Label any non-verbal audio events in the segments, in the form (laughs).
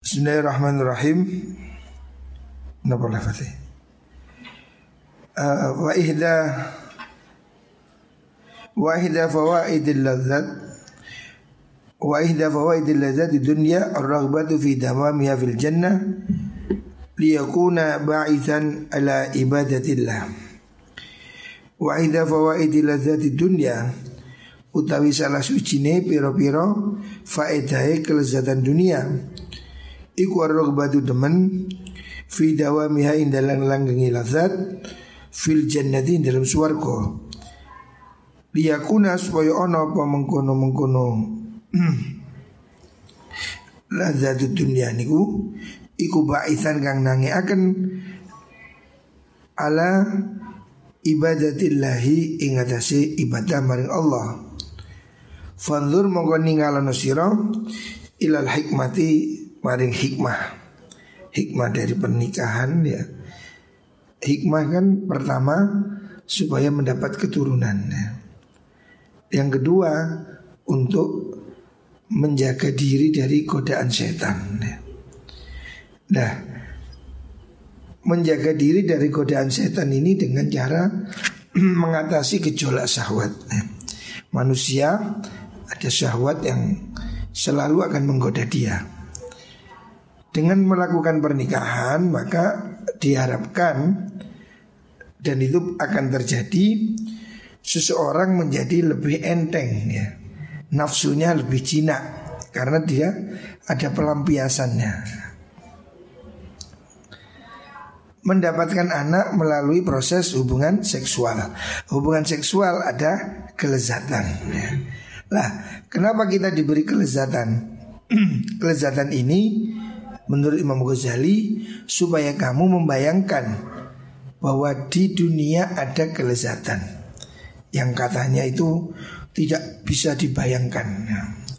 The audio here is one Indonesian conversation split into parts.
Bismillahirrahmanirrahim. Napa lafaznya? Uh, wa ihda wa ihda fawaidil ladzat wa ihda fawaidil ladzat dunya ar-raghbatu fi dawamiha fil jannah liyakuna ba'ithan ala ibadatillah. Wa ihda fawaidil ladzat di dunya utawi salah suci ne piro-piro faedahe kelezatan dunia Iku ar-raghbatu demen fi dawamiha indalang langgengi lazat fil jannati dalam swarga. Liyakuna supaya ono apa mengkono-mengkono (clears throat) lazat dunia niku iku baisan kang akan ala ibadatillahi ing atase ibadah maring Allah. Fanzur mongko ningalana sira ilal hikmati maring hikmah hikmah dari pernikahan ya hikmah kan pertama supaya mendapat keturunan ya. yang kedua untuk menjaga diri dari godaan setan ya. nah menjaga diri dari godaan setan ini dengan cara (clears throat) mengatasi gejolak syahwat ya. manusia ada syahwat yang selalu akan menggoda dia dengan melakukan pernikahan maka diharapkan dan itu akan terjadi seseorang menjadi lebih enteng ya. Nafsunya lebih jinak karena dia ada pelampiasannya. Mendapatkan anak melalui proses hubungan seksual. Hubungan seksual ada kelezatan ya. Lah, kenapa kita diberi kelezatan? (clears throat) kelezatan ini menurut Imam Ghazali supaya kamu membayangkan bahwa di dunia ada kelezatan. Yang katanya itu tidak bisa dibayangkan.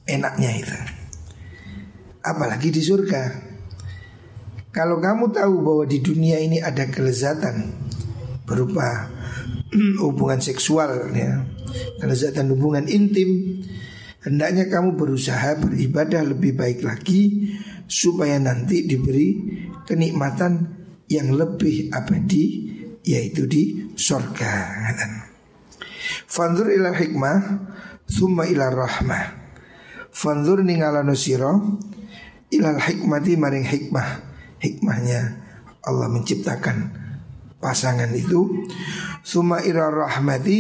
Enaknya itu. Apalagi di surga. Kalau kamu tahu bahwa di dunia ini ada kelezatan berupa (clears throat) hubungan seksual ya kelezatan hubungan intim hendaknya kamu berusaha beribadah lebih baik lagi supaya nanti diberi kenikmatan yang lebih abadi yaitu di surga. Fanzur ila hikmah summa ila rahmah. Fanzur ningalano siro ilal hikmati maring hikmah. Hikmahnya Allah menciptakan pasangan itu summa ila rahmati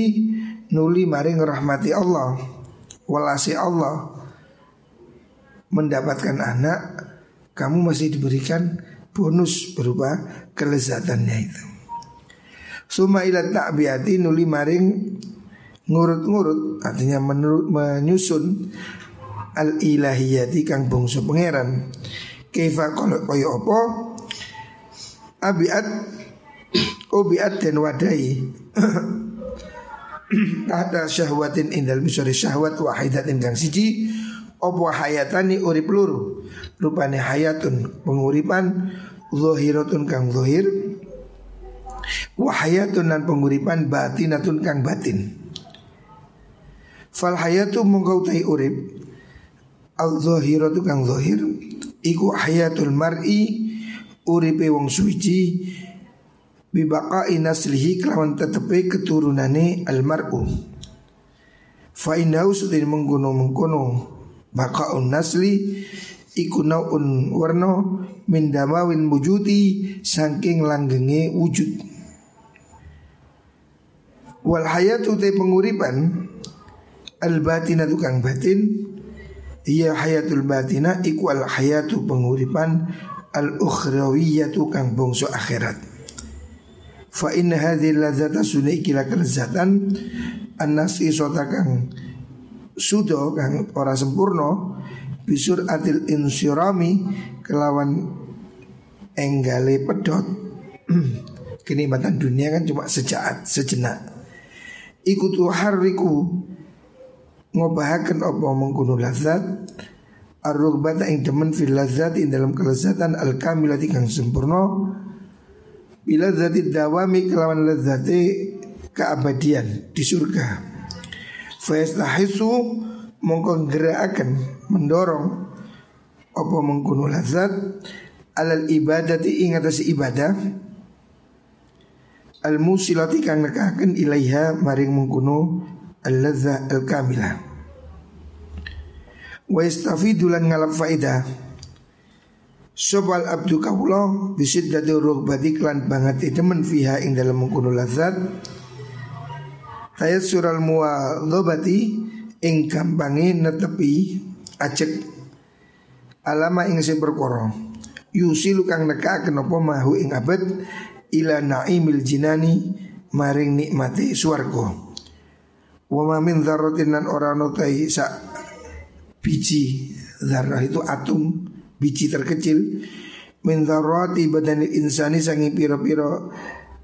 nuli maring rahmati Allah walasi Allah mendapatkan anak kamu masih diberikan bonus berupa kelezatannya itu. Suma ila ta'biyati nuli maring ngurut-ngurut artinya menurut menyusun al ilahiyati kang bangsa pangeran. Kaifa kalau kaya apa abiat obiat dan wadai (clears throat) ada syahwatin indal misori syahwat wahidatin kang siji opo hayatani urip luru. Rupane hayatun penguripan zahiratun kang zahir wa hayatun dan penguripan batinatun kang batin. Fal hayatu mongkau tai urip al zahiratu kang zahir iku hayatul mar'i uripe wong suci. Bibaka inaslihi kelawan tetepe keturunane al mar'u. Fa inau sudah mengkono mengkono bakaun nasli iku naun warna min damawin wujudi saking langgenge wujud. Wal hayatu te penguripan al batina tukang batin iya hayatul batina iku al hayatu penguripan al ukhrawiyatu kang bongso akhirat. Fa inna hadhihi ladzata sunai kila kelezatan an-nasi kang sudo kang ora sempurna bisur atil insirami kelawan enggale pedot (clears throat) kenikmatan dunia kan cuma sejaat sejenak. Ikutu hariku ngobahaken apa mengkuno lazat Ar-rugbata ing demen fil lazat ing dalam kelezatan al-kamilati kang sempurna Bila zati dawami kelawan lazati keabadian di surga Fayastahisu mongko akan mendorong apa mengkuno lazat alal ibadati ing atas ibadah al musilati kang nekaken ilaiha maring mengkuno al al kamilah wa yastafidulan ngalap faidah Sobal abdu kawula bisid dadi rugbati klan banget temen fiha ing dalam mengkuno lazat Tayat sural muwadhabati ing gampange netepi acek alama ing sing perkara. Yusilu kang neka kenapa mahu ing abad ila naimil jinani maring nikmati swarga. Wa ma min dzarratin lan ora sa biji. Zarah itu atom biji terkecil. Min dzarrati badani insani sangi piro-piro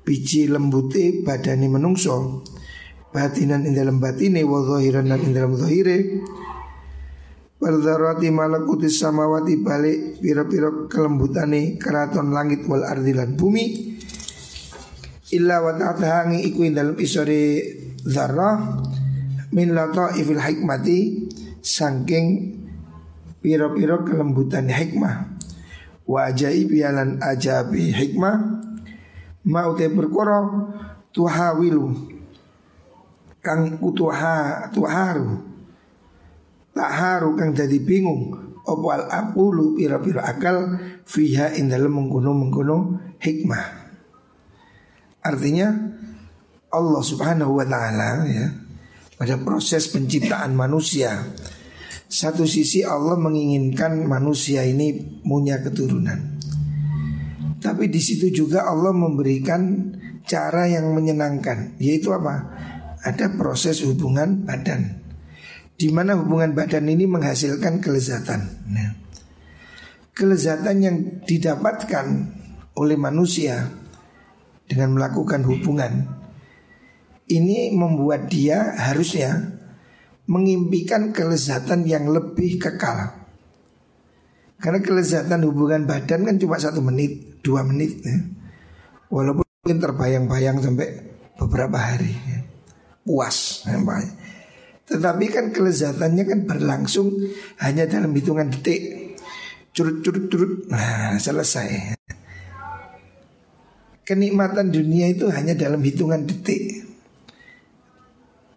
biji lembute badani menungso batinan ing dalam batine wa zahiran ing dalam zahire. Wal dzarrati malakutis samawati balik pira-pira kelembutane keraton langit wal ardi lan bumi. Illa wa ta'tahangi iku dalam isore zarrah min ifil hikmati saking pira-pira kelembutan hikmah. Wa ajaib yalan ajabi hikmah. Mau te perkara tuhawilu kang utuha tuharu tak haru kang jadi bingung opo al akulu pira-pira akal fiha in dalam mengkuno mengkuno hikmah. Artinya Allah subhanahu wa ta'ala ya pada proses penciptaan manusia satu sisi Allah menginginkan manusia ini punya keturunan. Tapi di situ juga Allah memberikan cara yang menyenangkan yaitu apa ada proses hubungan badan di mana hubungan badan ini menghasilkan kelezatan. Nah, kelezatan yang didapatkan oleh manusia dengan melakukan hubungan ini membuat dia harusnya mengimpikan kelezatan yang lebih kekal. Karena kelezatan hubungan badan kan cuma satu menit, dua menit, ya. walaupun terbayang-bayang sampai beberapa hari. Ya puas namanya. Tetapi kan kelezatannya kan berlangsung hanya dalam hitungan detik. Curut curut curut. Nah, selesai. Kenikmatan dunia itu hanya dalam hitungan detik.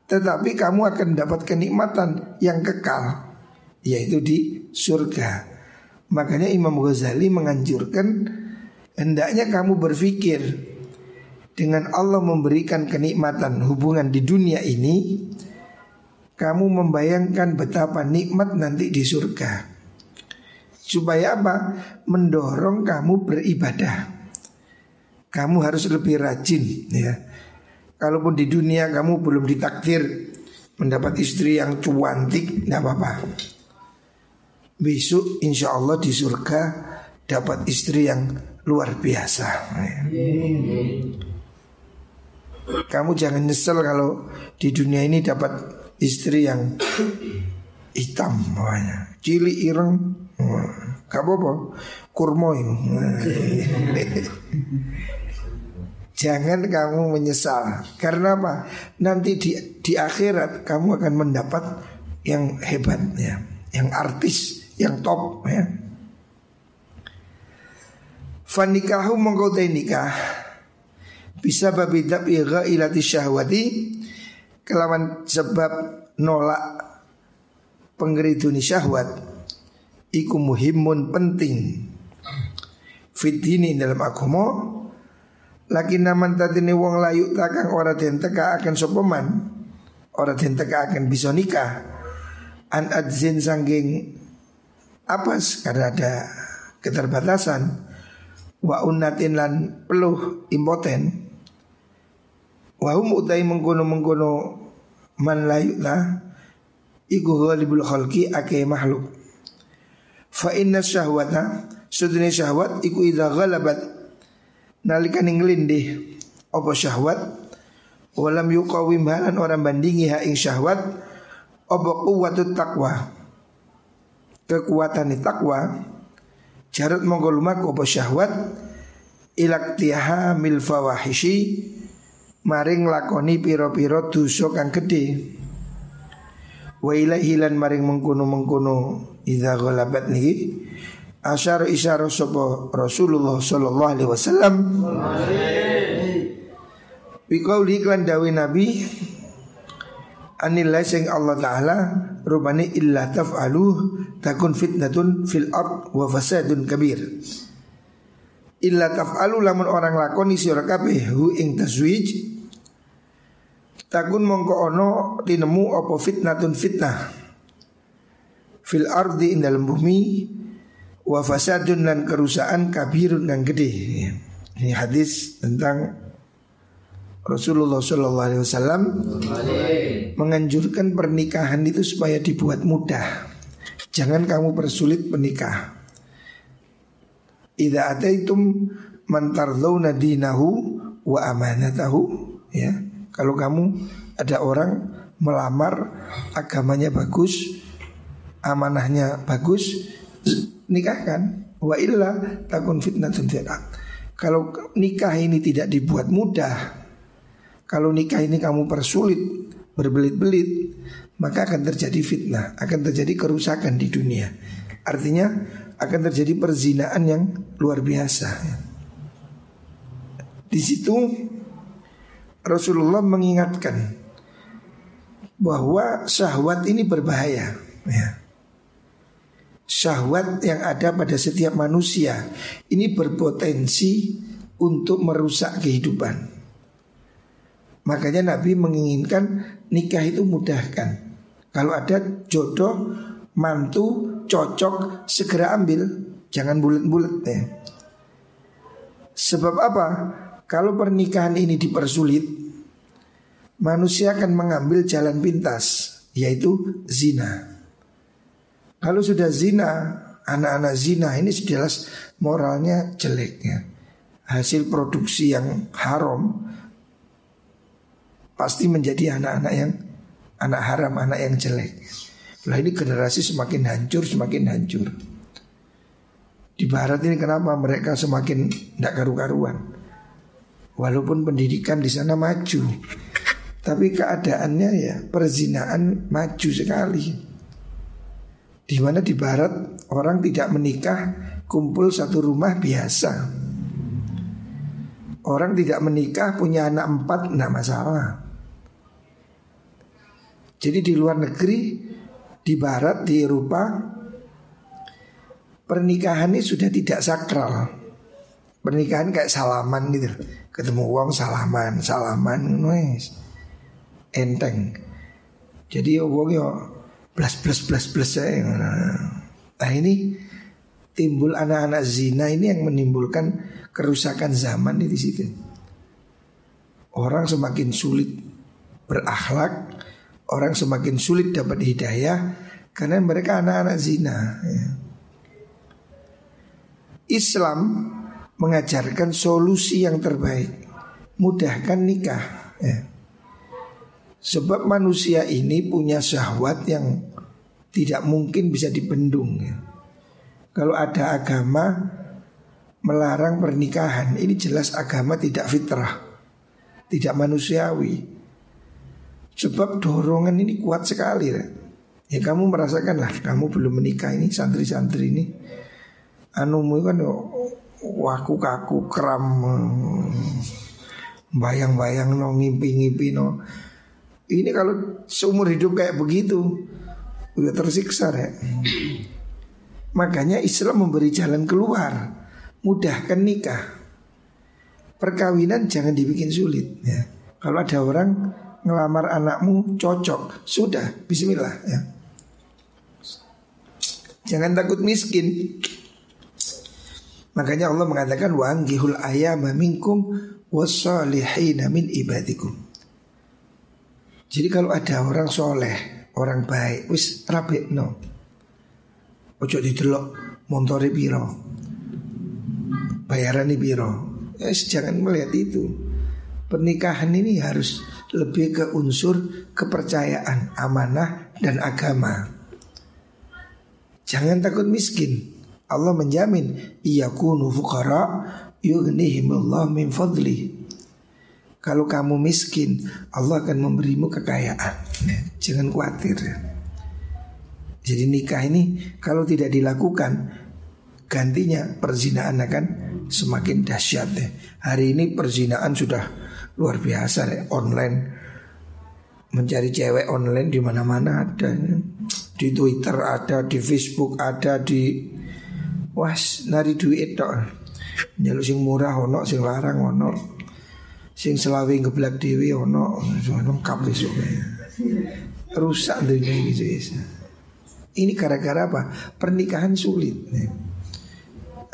Tetapi kamu akan dapat kenikmatan yang kekal yaitu di surga. Makanya Imam Ghazali menganjurkan hendaknya kamu berpikir dengan Allah memberikan kenikmatan hubungan di dunia ini Kamu membayangkan betapa nikmat nanti di surga. Supaya apa? Mendorong kamu beribadah. Kamu harus lebih rajin ya. Kalaupun di dunia kamu belum ditakdir Mendapat istri yang cuantik Tidak apa-apa. Besok insya Allah di surga Dapat istri yang luar biasa. Kamu jangan nyesel kalau di dunia ini dapat istri yang hitam pokoknya. Cili ireng. Gak apa-apa. Jangan kamu menyesal Karena apa? Nanti di, di akhirat kamu akan mendapat yang hebat ya Yang artis, yang top ya Fanikahu mengkotai nikah bisa babi dabi ghailati syahwati. Kelawan sebab nolak penggeriduni syahwat iku muhimun penting. Fitini dalam agama lagi naman tatini wong layu takang ora den teka akan sopeman ora den teka akan bisa nikah. An adzin sangging apes karena ada keterbatasan. Wa unatin lan peluh impoten Wahum utai mengkono mengkono man layukna Iku ghalibul khalqi ake makhluk Fa inna syahwata Sudini syahwat iku idha ghalabat. Nalikan ngelindih Apa syahwat? Walam yuqawim halan orang bandingi ha ing syahwat Apa kuwatut takwa Kekuatan takwa Jarat monggo lumaku apa syahwat? Ilaktiha mil fawahishi maring lakoni piro-piro dosa kang gede. Wa ilaihi lan maring mengkono-mengkono idza ghalabat niki Asyara isyara sapa Rasulullah sallallahu alaihi wasallam Wikauli iklan dawi Nabi Anillah sing Allah Ta'ala Rupani illa taf'alu Takun fitnatun fil ard Wa fasadun kabir Illa taf'alu lamun orang lakoni sira kabeh hu ing tazwij Takun mongko ono tinemu apa fitnatun fitnah Fil ardi ing dalam bumi wa fasadun dan kerusakan kabirun dan gede. Ini hadis tentang Rasulullah Shallallahu Alaihi Wasallam menganjurkan pernikahan itu supaya dibuat mudah. Jangan kamu persulit menikah. Ida ataitum mantardawna dinahu wa amanatahu ya. Kalau kamu ada orang melamar agamanya bagus, amanahnya bagus, nikahkan wa illa takun fitnatun fil Kalau nikah ini tidak dibuat mudah, kalau nikah ini kamu persulit, berbelit-belit, maka akan terjadi fitnah, akan terjadi kerusakan di dunia. Artinya akan terjadi perzinaan yang luar biasa. Di situ Rasulullah mengingatkan bahwa syahwat ini berbahaya. Ya syahwat yang ada pada setiap manusia ini berpotensi untuk merusak kehidupan. Makanya Nabi menginginkan nikah itu mudahkan. Kalau ada jodoh, mantu, cocok, segera ambil, jangan bulat-bulat ya. Sebab apa? Kalau pernikahan ini dipersulit, manusia akan mengambil jalan pintas, yaitu zina. Kalau sudah zina, anak-anak zina ini jelas moralnya jelek ya. Hasil produksi yang haram pasti menjadi anak-anak yang anak haram, anak yang jelek. Lah ini generasi semakin hancur, semakin hancur. Di barat ini kenapa mereka semakin tidak karu-karuan? Walaupun pendidikan di sana maju, tapi keadaannya ya perzinaan maju sekali. Di mana di barat orang tidak menikah kumpul satu rumah biasa. Orang tidak menikah punya anak empat tidak masalah. Jadi di luar negeri, di barat, di Eropa, pernikahan ini sudah tidak sakral. Pernikahan kayak salaman gitu. Ketemu uang salaman, salaman, nulis enteng. Jadi uang yo plus plus plus plus saya. Nah ini timbul anak-anak zina ini yang menimbulkan kerusakan zaman di situ. Orang semakin sulit berakhlak, orang semakin sulit dapat hidayah karena mereka anak-anak zina. Ya. Islam mengajarkan solusi yang terbaik, mudahkan nikah. Ya. Sebab manusia ini punya syahwat yang tidak mungkin bisa dibendung ya. Kalau ada agama melarang pernikahan, ini jelas agama tidak fitrah, tidak manusiawi. Sebab dorongan ini kuat sekali ya. Ya kamu merasakanlah, kamu belum menikah ini santri-santri ini, anumu kan waku kaku kram, bayang-bayang no ngimpi-ngimpi no. Ini kalau seumur hidup kayak begitu Udah tersiksa ya Makanya Islam memberi jalan keluar Mudahkan nikah. Perkawinan jangan dibikin sulit ya. Kalau ada orang ngelamar anakmu cocok Sudah bismillah ya. Jangan takut miskin Makanya Allah mengatakan wa anggihul ayama minkum wasalihina min ibadikum. Jadi kalau ada orang soleh, orang baik, wis rapi no. Ojo didelok montore biro, bayaran biro. Ya, jangan melihat itu. Pernikahan ini harus lebih ke unsur kepercayaan, amanah dan agama. Jangan takut miskin. Allah menjamin iyakunu fuqara yughnihimullah min fadli. Kalau kamu miskin, Allah akan memberimu kekayaan. Ya, jangan khawatir. Jadi nikah ini kalau tidak dilakukan, gantinya perzinaan akan semakin dahsyat. Hari ini perzinaan sudah luar biasa deh, online mencari cewek online di mana-mana ada di Twitter ada di Facebook ada di was nari duit tok. Nyeluk sing murah ono sing larang ono. Sing selawi ngeblak dewi ono lengkap besok rusak dunia gitu ini gara-gara apa? Pernikahan sulit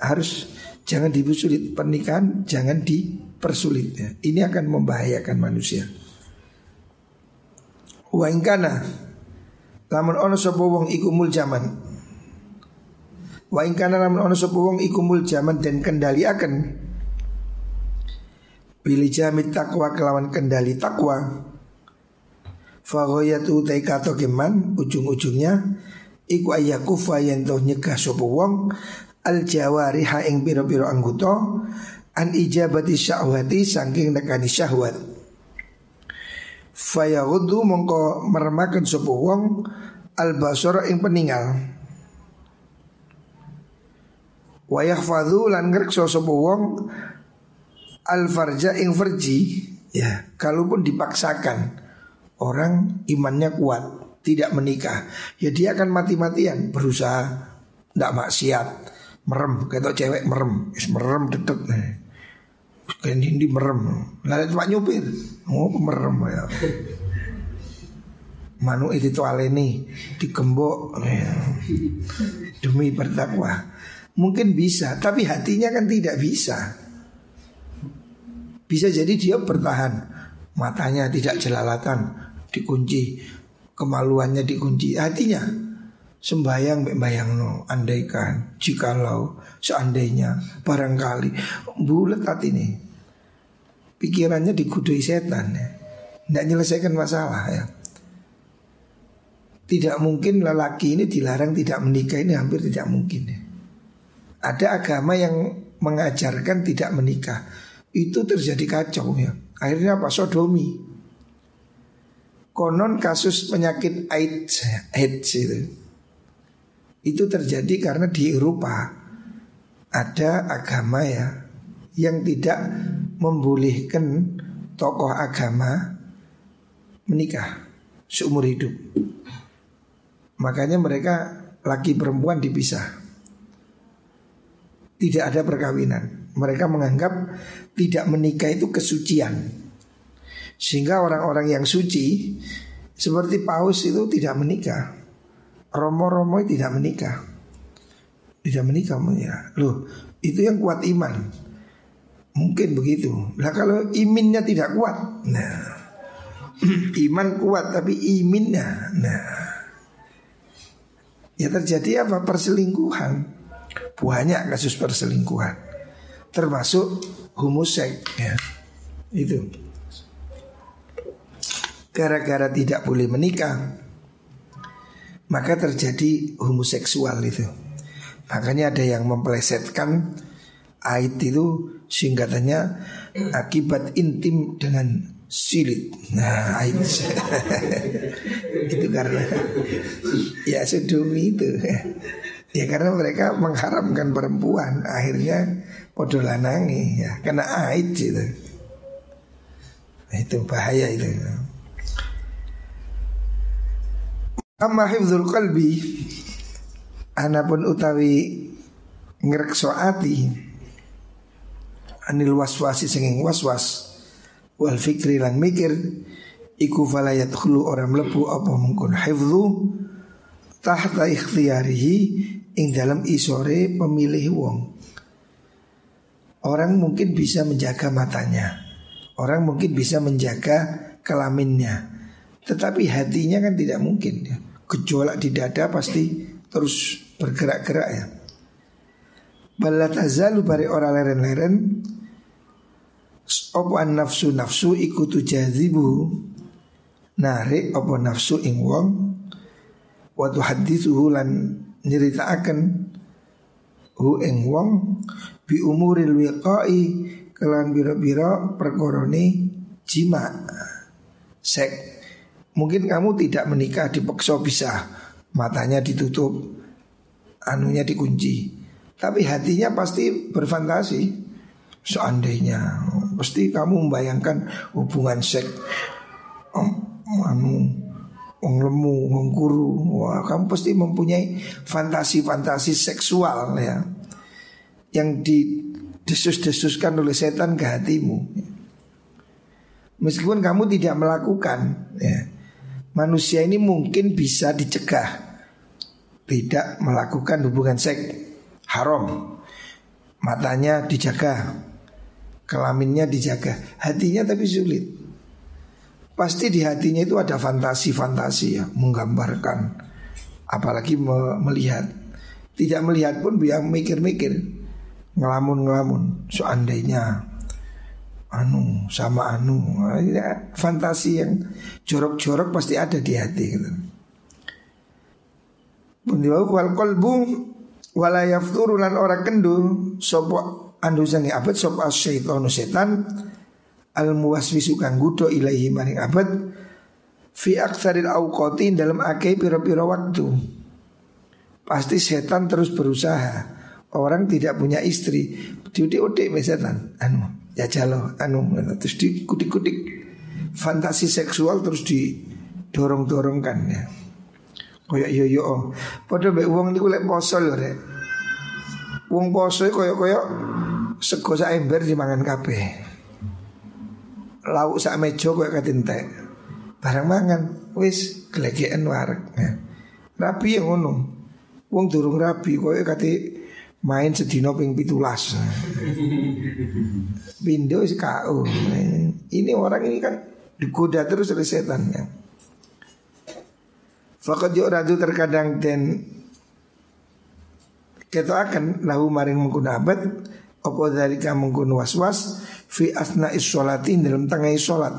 harus jangan dipersulit. Pernikahan jangan dipersulit ini akan membahayakan manusia. Wa ingkana lamun ono sapa wong iku. Wa ingkana lamun ono sapa wong iku muljaman dan kendali akan Pilih jamit takwa kelawan kendali takwa Fagoyatu taikato keman ujung-ujungnya Iku ayakufa yang toh nyegah sopo wong Al jawariha ing biro-biro anggota An ijabati syahwati sangking nekani syahwat. Fayahudu mongko meremakan sapa wong albasara ing peninggal. Wa yahfadhu lan ngrekso sapa wong al farja ing farji ya kalaupun dipaksakan orang imannya kuat tidak menikah ya dia akan mati-matian berusaha tidak maksiat merem kayak cewek merem merem detek nih Kain hindi merem. Lalu pak nyupir. Oh merem ya. Manu itu aleni dikembok ya. demi bertakwa. Mungkin bisa, tapi hatinya kan tidak bisa. Bisa jadi dia bertahan, matanya tidak jelalatan, dikunci, kemaluannya dikunci, hatinya sembayang membayang no, andaikan, jikalau, seandainya, barangkali, bulat hati ini. Pikirannya digudui setan ya. Tidak menyelesaikan masalah ya. Tidak mungkin lelaki ini dilarang tidak menikah ini hampir tidak mungkin ya. Ada agama yang mengajarkan tidak menikah. Itu terjadi kacau ya. Akhirnya apa? Sodomi. Konon kasus penyakit AIDS, AIDS itu itu terjadi karena di Eropa ada agama ya yang tidak membolehkan tokoh agama menikah seumur hidup. Makanya mereka laki perempuan dipisah. Tidak ada perkawinan. Mereka menganggap tidak menikah itu kesucian. Sehingga orang-orang yang suci seperti paus itu tidak menikah. Romo-romo tidak menikah Tidak menikah ya Loh itu yang kuat iman Mungkin begitu Nah kalau iminnya tidak kuat Nah (clears throat) Iman kuat tapi iminnya Nah Ya terjadi apa? Perselingkuhan Banyak kasus perselingkuhan Termasuk homosek ya. Itu Gara-gara tidak boleh menikah maka terjadi homoseksual itu. Makanya ada yang memplesetkan ait itu singkatannya akibat intim dengan silit. Nah, ait (laughs) itu karena ya sedumi itu. Ya karena mereka mengharamkan perempuan, akhirnya podo lanangi ya karena ait itu. Nah, itu bahaya itu. Amma hifdzul qalbi Anapun utawi ngrekso ati anil waswasi senging waswas wal fikri lan mikir iku falayat khulu orang melebu apa mungkin hifdzu tahta ikhtiyarihi ing dalam isore pemilih wong. Orang mungkin bisa menjaga matanya. Orang mungkin bisa menjaga kelaminnya. Tetapi hatinya kan tidak mungkin. Ya gejolak di dada pasti terus bergerak-gerak ya. Bala tazalu bari ora leren-leren. Opo an nafsu nafsu ikutu jazibu. Narik opo nafsu ing wong. Watu hadithuhu lan akan Hu ing wong Bi umuril wiqai Kelan biro-biro perkoroni jima. Sek Mungkin kamu tidak menikah dipeksa bisa. Matanya ditutup Anunya dikunci. Tapi hatinya pasti berfantasi Seandainya Pasti kamu membayangkan hubungan seks oh, anu Wong lemu, wong kuru Wah kamu pasti mempunyai fantasi-fantasi seksual ya. Yang didesus-desuskan oleh setan ke hatimu. Meskipun kamu tidak melakukan ya, Manusia ini mungkin bisa dicegah Tidak melakukan hubungan seks. Haram. Matanya dijaga. Kelaminnya dijaga. Hatinya tapi sulit Pasti di hatinya itu ada fantasi-fantasi ya Menggambarkan. Apalagi me melihat. Tidak melihat pun dia mikir-mikir Ngelamun-ngelamun. Seandainya Anu sama anu. Ya, Fantasi yang jorok-jorok pasti ada di hati gitu. Wal kolbu wala yafturu lan ora kendu sapa andusane abad sop asyaitonu setan al muwaswisu kang gudo ilaihi maring abad fi aktsaril auqati dalam akeh pira-pira waktu. Pasti setan terus berusaha. Orang tidak punya istri. Diudik-udik setan. Anu ya jalo anu terus dikudik-kudik fantasi seksual terus didorong-dorongkan ya. Koyak yo yo padha mbek wong niku lek poso lho rek. Wong poso koyo-koyo sego sak ember dimangan kabeh. Lauk sak meja koyo katintek. Barang mangan wis glegeken wareg. Ya. Rapi yang ngono. Wong durung rapi koyo kate main sedina ping 17. (laughs) Pindo wis KO. Ini orang ini kan digoda terus oleh setan ya. Fakat yo radu terkadang dan kita akan lahu maring menggunakan apa dari kamu kun was-was Fi asna isolatin dalam tengah isolat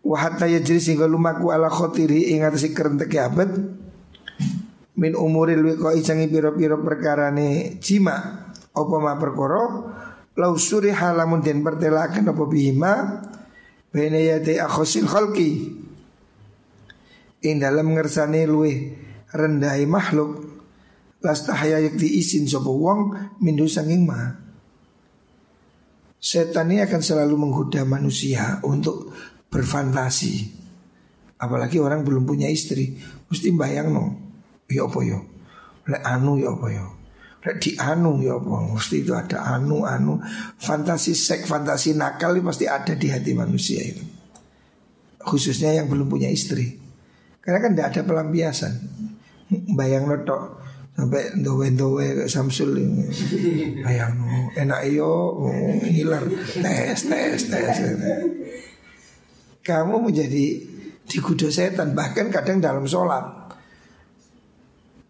Wahatta yajri sehingga lumaku ala khotiri ingat si kerentek abad Min umuril wiko icangi piro-piro perkara ni jima Apa ma perkoro Lau suri halamun den pertelakan apa bihima Bene yate akhosil khalki In dalam ngersani luwe rendahi makhluk Lastahaya yak diisin sopo wong mindu sanging ma Setan ini akan selalu menggoda manusia untuk berfantasi. Apalagi orang belum punya istri. Mesti bayang no Ya apa ya? Lek anu ya apa ya? Lek di anu ya apa? Mesti itu ada anu-anu Fantasi seks, fantasi nakal ini pasti ada di hati manusia itu. Khususnya yang belum punya istri. Karena kan tidak ada pelampiasan. Bayang notok sampai dowe-dowe ke Samsul ini. Bayang enak iyo oh, hilar tes tes tes. Kamu menjadi digudo setan bahkan kadang dalam sholat.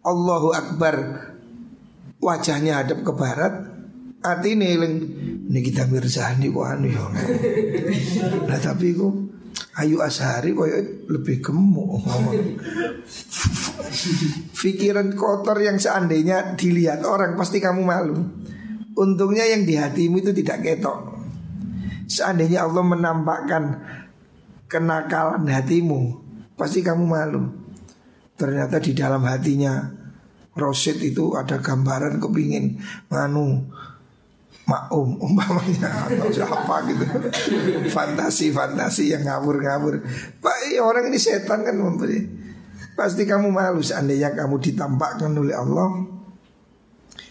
Allahu Akbar wajahnya hadap ke barat hati ini ini kita mirzani kok anu ya. Nah tapi kok Ayu Ashari koyo lebih gemuk Pikiran (laughs) kotor yang seandainya dilihat orang pasti kamu malu. Untungnya yang di hatimu itu tidak ketok. Seandainya Allah menampakkan kenakalan hatimu Pasti kamu malu. Ternyata di dalam hatinya Rosid itu ada gambaran kepingin Manu maum umpamanya. Atau siapa gitu. Fantasi-fantasi yang ngabur-ngabur. Pak iya, orang ini setan kan memberi pasti kamu malu seandainya kamu ditampakkan oleh Allah.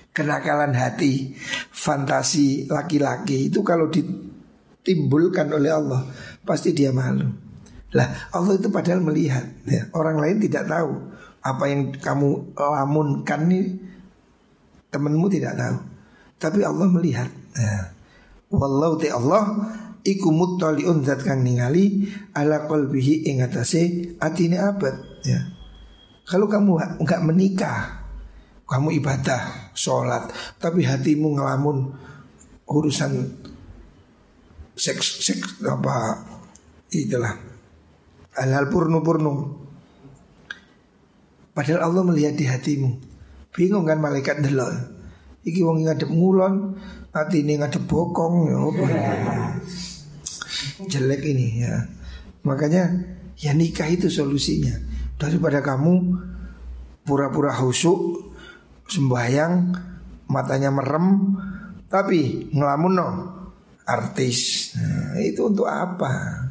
Kenakalan hati fantasi laki-laki itu kalau ditimbulkan oleh Allah pasti dia malu. Lah Allah itu padahal melihat ya. orang lain tidak tahu apa yang kamu lamunkan nih temanmu tidak tahu tapi Allah melihat. Ya. Wallahu te Allah iku muttaliun zat kang ningali ala qalbihi ing atase atine abad ya. Kalau kamu enggak menikah, kamu ibadah, sholat, tapi hatimu ngelamun urusan seks seks apa itulah hal-hal purnu-purnu. Padahal Allah melihat di hatimu. Bingung kan malaikat delok. Iki wong ngadep ngulon, hati ini ngadep bokong ya apa Jelek ini ya. Makanya ya nikah itu solusinya. Daripada kamu pura-pura husuk sembahyang matanya merem tapi ngelamun no artis. Nah, itu untuk apa?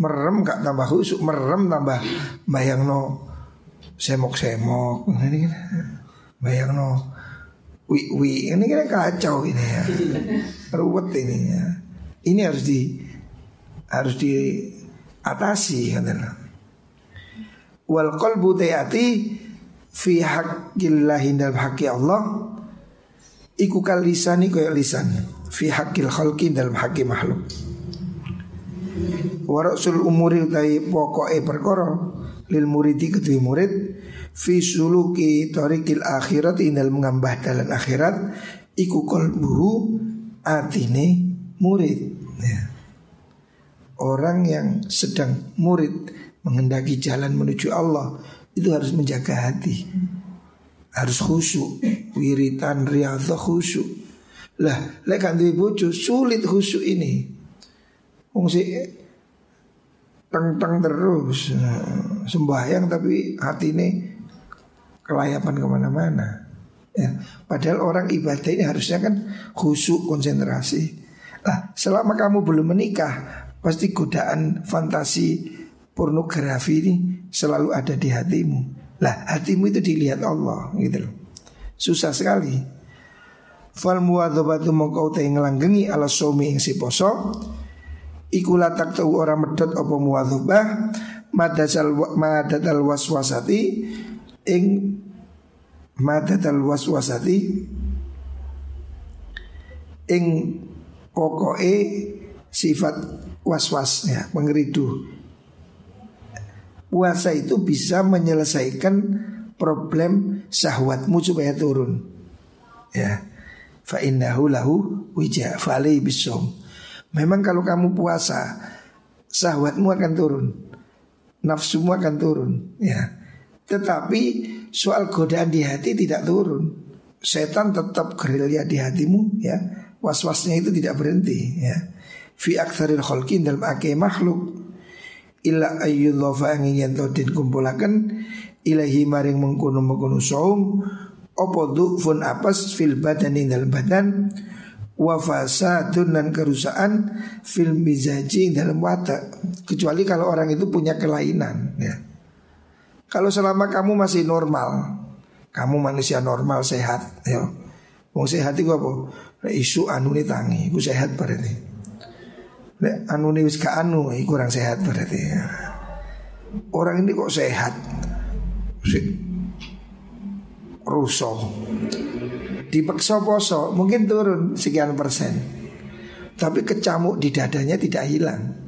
Merem gak tambah khusuk, merem tambah bayang no semok-semok. Ini kan bayang no wi wi ini kan kacau ini ya. Ruwet ini ya. Ini harus di harus diatasi katanya. Wal qalbu ta'ati fi haqqillahi dalam haqqi Allah iku kal lisani kaya lisan fi haqqil khalqi dalam haqqi makhluk. Warasul umuri utai pokoke perkara lil muridi kedua murid fi suluki tarikil akhirat inal mengambah dalam akhirat iku qalbuhu atine murid ya. Orang yang sedang murid mengendaki jalan menuju Allah itu harus menjaga hati. Harus khusyuk, wiritan riyadhah khusyuk. Lah, lek kan bojo sulit khusyuk ini. Wong si teng-teng terus nah, sembahyang tapi hati ini kelayapan ke mana-mana. Ya, padahal orang ibadah ini harusnya kan khusyuk konsentrasi. Nah, selama kamu belum menikah, pasti godaan fantasi pornografi ini selalu ada di hatimu. Lah, hatimu itu dilihat Allah gitu loh. Susah sekali. Fal muwadzabatu mongko te nglanggengi ala sumi ing si poso iku latak tau ora medhot apa muwadzabah madasal madadal waswasati ing madadal waswasati ing Pokoknya sifat was-was ya, mengeridu. Puasa itu bisa menyelesaikan problem syahwatmu supaya turun. Ya. Fa innahu lahu wija fali bisom. Memang kalau kamu puasa, syahwatmu akan turun. Nafsumu akan turun, ya. Tetapi soal godaan di hati tidak turun. Setan tetap gerilya di hatimu, ya was-wasnya itu tidak berhenti ya. Fi aktsaril khalqin dalam ake makhluk illa ayyudhafa angin to den kumpulaken ilahi maring mengkono mengkono saum apa fun apas fil badani dalam badan wa fasadun dan kerusakan fil mizaji dalam watak kecuali kalau orang itu punya kelainan ya. Kalau selama kamu masih normal, kamu manusia normal sehat, ya. Wong sehat itu apa? Nek isu anu tangi, iku sehat berarti. Nek anu wis anu, iku kurang sehat berarti. Orang ini kok sehat? Rusuh. Dipaksa poso mungkin turun sekian persen. Tapi kecamuk di dadanya tidak hilang.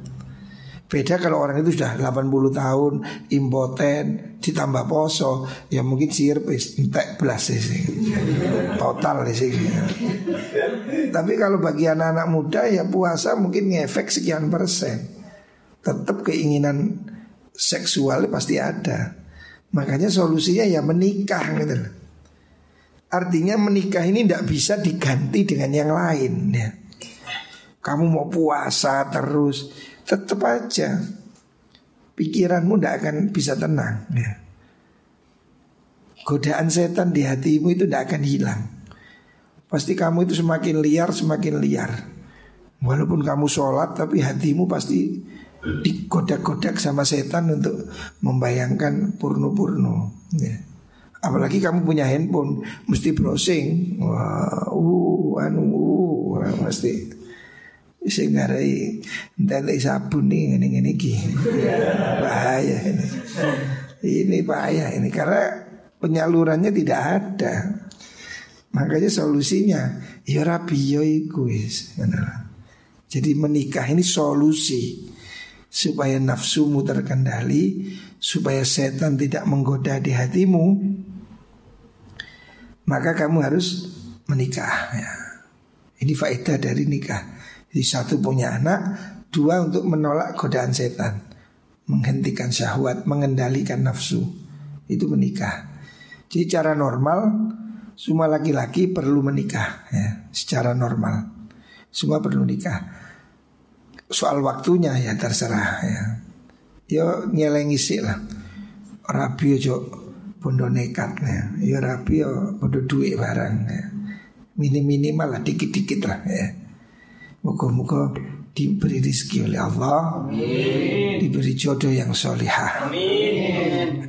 Beda kalau orang itu sudah 80 tahun impoten ditambah poso ya mungkin sirpis entek belas sih total sih. Tapi kalau bagi anak-anak muda ya puasa mungkin ngefek sekian persen. Tetap keinginan seksual pasti ada. Makanya solusinya ya menikah gitu Artinya menikah ini tidak bisa diganti dengan yang lain ya. Kamu mau puasa terus tetap aja pikiranmu tidak akan bisa tenang. Ya. Godaan setan di hatimu itu tidak akan hilang. Pasti kamu itu semakin liar, semakin liar. Walaupun kamu sholat, tapi hatimu pasti digodak-godak sama setan untuk membayangkan purno-purno. Ya. Apalagi kamu punya handphone, mesti browsing. Wah, uh, anu, uh, mesti sing ngarai entek sabun nih ini ini iki. Bahaya ini. Ini bahaya ini karena penyalurannya tidak ada. Makanya solusinya ya rapi yo iku wis. Jadi menikah ini solusi supaya nafsumu terkendali, supaya setan tidak menggoda di hatimu. Maka kamu harus menikah ya. Ini faedah dari nikah. Jadi satu punya anak, dua untuk menolak godaan setan, menghentikan syahwat, mengendalikan nafsu. Itu menikah. Jadi cara normal semua laki-laki perlu menikah ya, secara normal. Semua perlu nikah. Soal waktunya ya terserah ya. Yo nyelengi sih lah. Rabi ojo bondo nekat ya. Ya rapi ya bondo duit barang ya. Minim minimal lah dikit-dikit lah ya. Moga-moga diberi rezeki oleh Allah, Amin. diberi jodoh yang solihah. Amin.